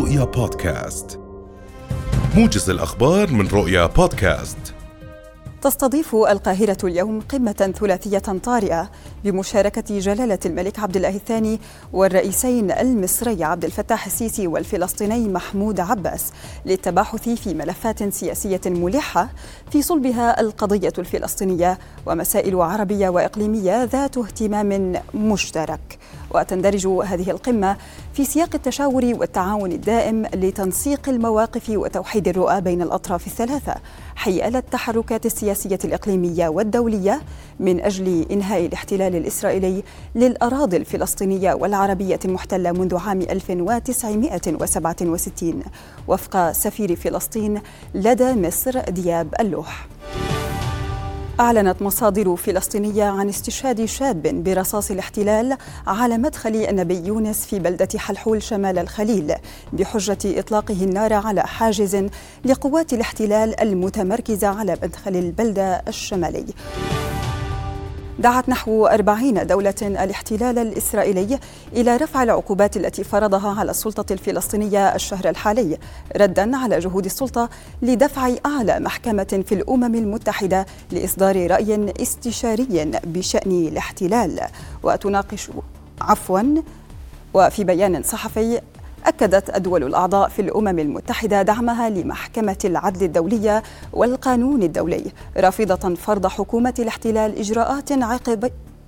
رؤيا بودكاست. موجز الأخبار من رؤيا بودكاست. تستضيف القاهرة اليوم قمة ثلاثية طارئة بمشاركة جلالة الملك عبد الله الثاني والرئيسين المصري عبد الفتاح السيسي والفلسطيني محمود عباس للتباحث في ملفات سياسية ملحة في صلبها القضية الفلسطينية ومسائل عربية وإقليمية ذات اهتمام مشترك. وتندرج هذه القمة في سياق التشاور والتعاون الدائم لتنسيق المواقف وتوحيد الرؤى بين الأطراف الثلاثة حيال التحركات السياسية الإقليمية والدولية من أجل إنهاء الاحتلال الإسرائيلي للأراضي الفلسطينية والعربية المحتلة منذ عام 1967 وفق سفير فلسطين لدى مصر دياب اللوح. أعلنت مصادر فلسطينية عن استشهاد شاب برصاص الاحتلال على مدخل النبي يونس في بلدة حلحول شمال الخليل بحجة إطلاقه النار على حاجز لقوات الاحتلال المتمركزة على مدخل البلدة الشمالي. دعت نحو أربعين دولة الاحتلال الإسرائيلي إلى رفع العقوبات التي فرضها على السلطة الفلسطينية الشهر الحالي ردا على جهود السلطة لدفع أعلى محكمة في الأمم المتحدة لإصدار رأي استشاري بشأن الاحتلال. وتناقش عفوا وفي بيان صحفي أكدت الدول الأعضاء في الأمم المتحدة دعمها لمحكمة العدل الدولية والقانون الدولي رافضة فرض حكومة الاحتلال إجراءات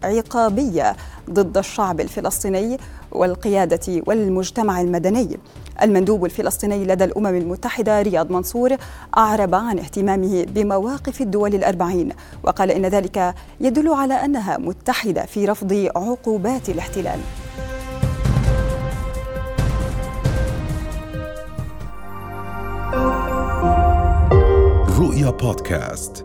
عقابية ضد الشعب الفلسطيني والقيادة والمجتمع المدني. المندوب الفلسطيني لدى الأمم المتحدة رياض منصور أعرب عن اهتمامه بمواقف الدول الأربعين وقال إن ذلك يدل على أنها متحدة في رفض عقوبات الاحتلال. رؤيا بودكاست.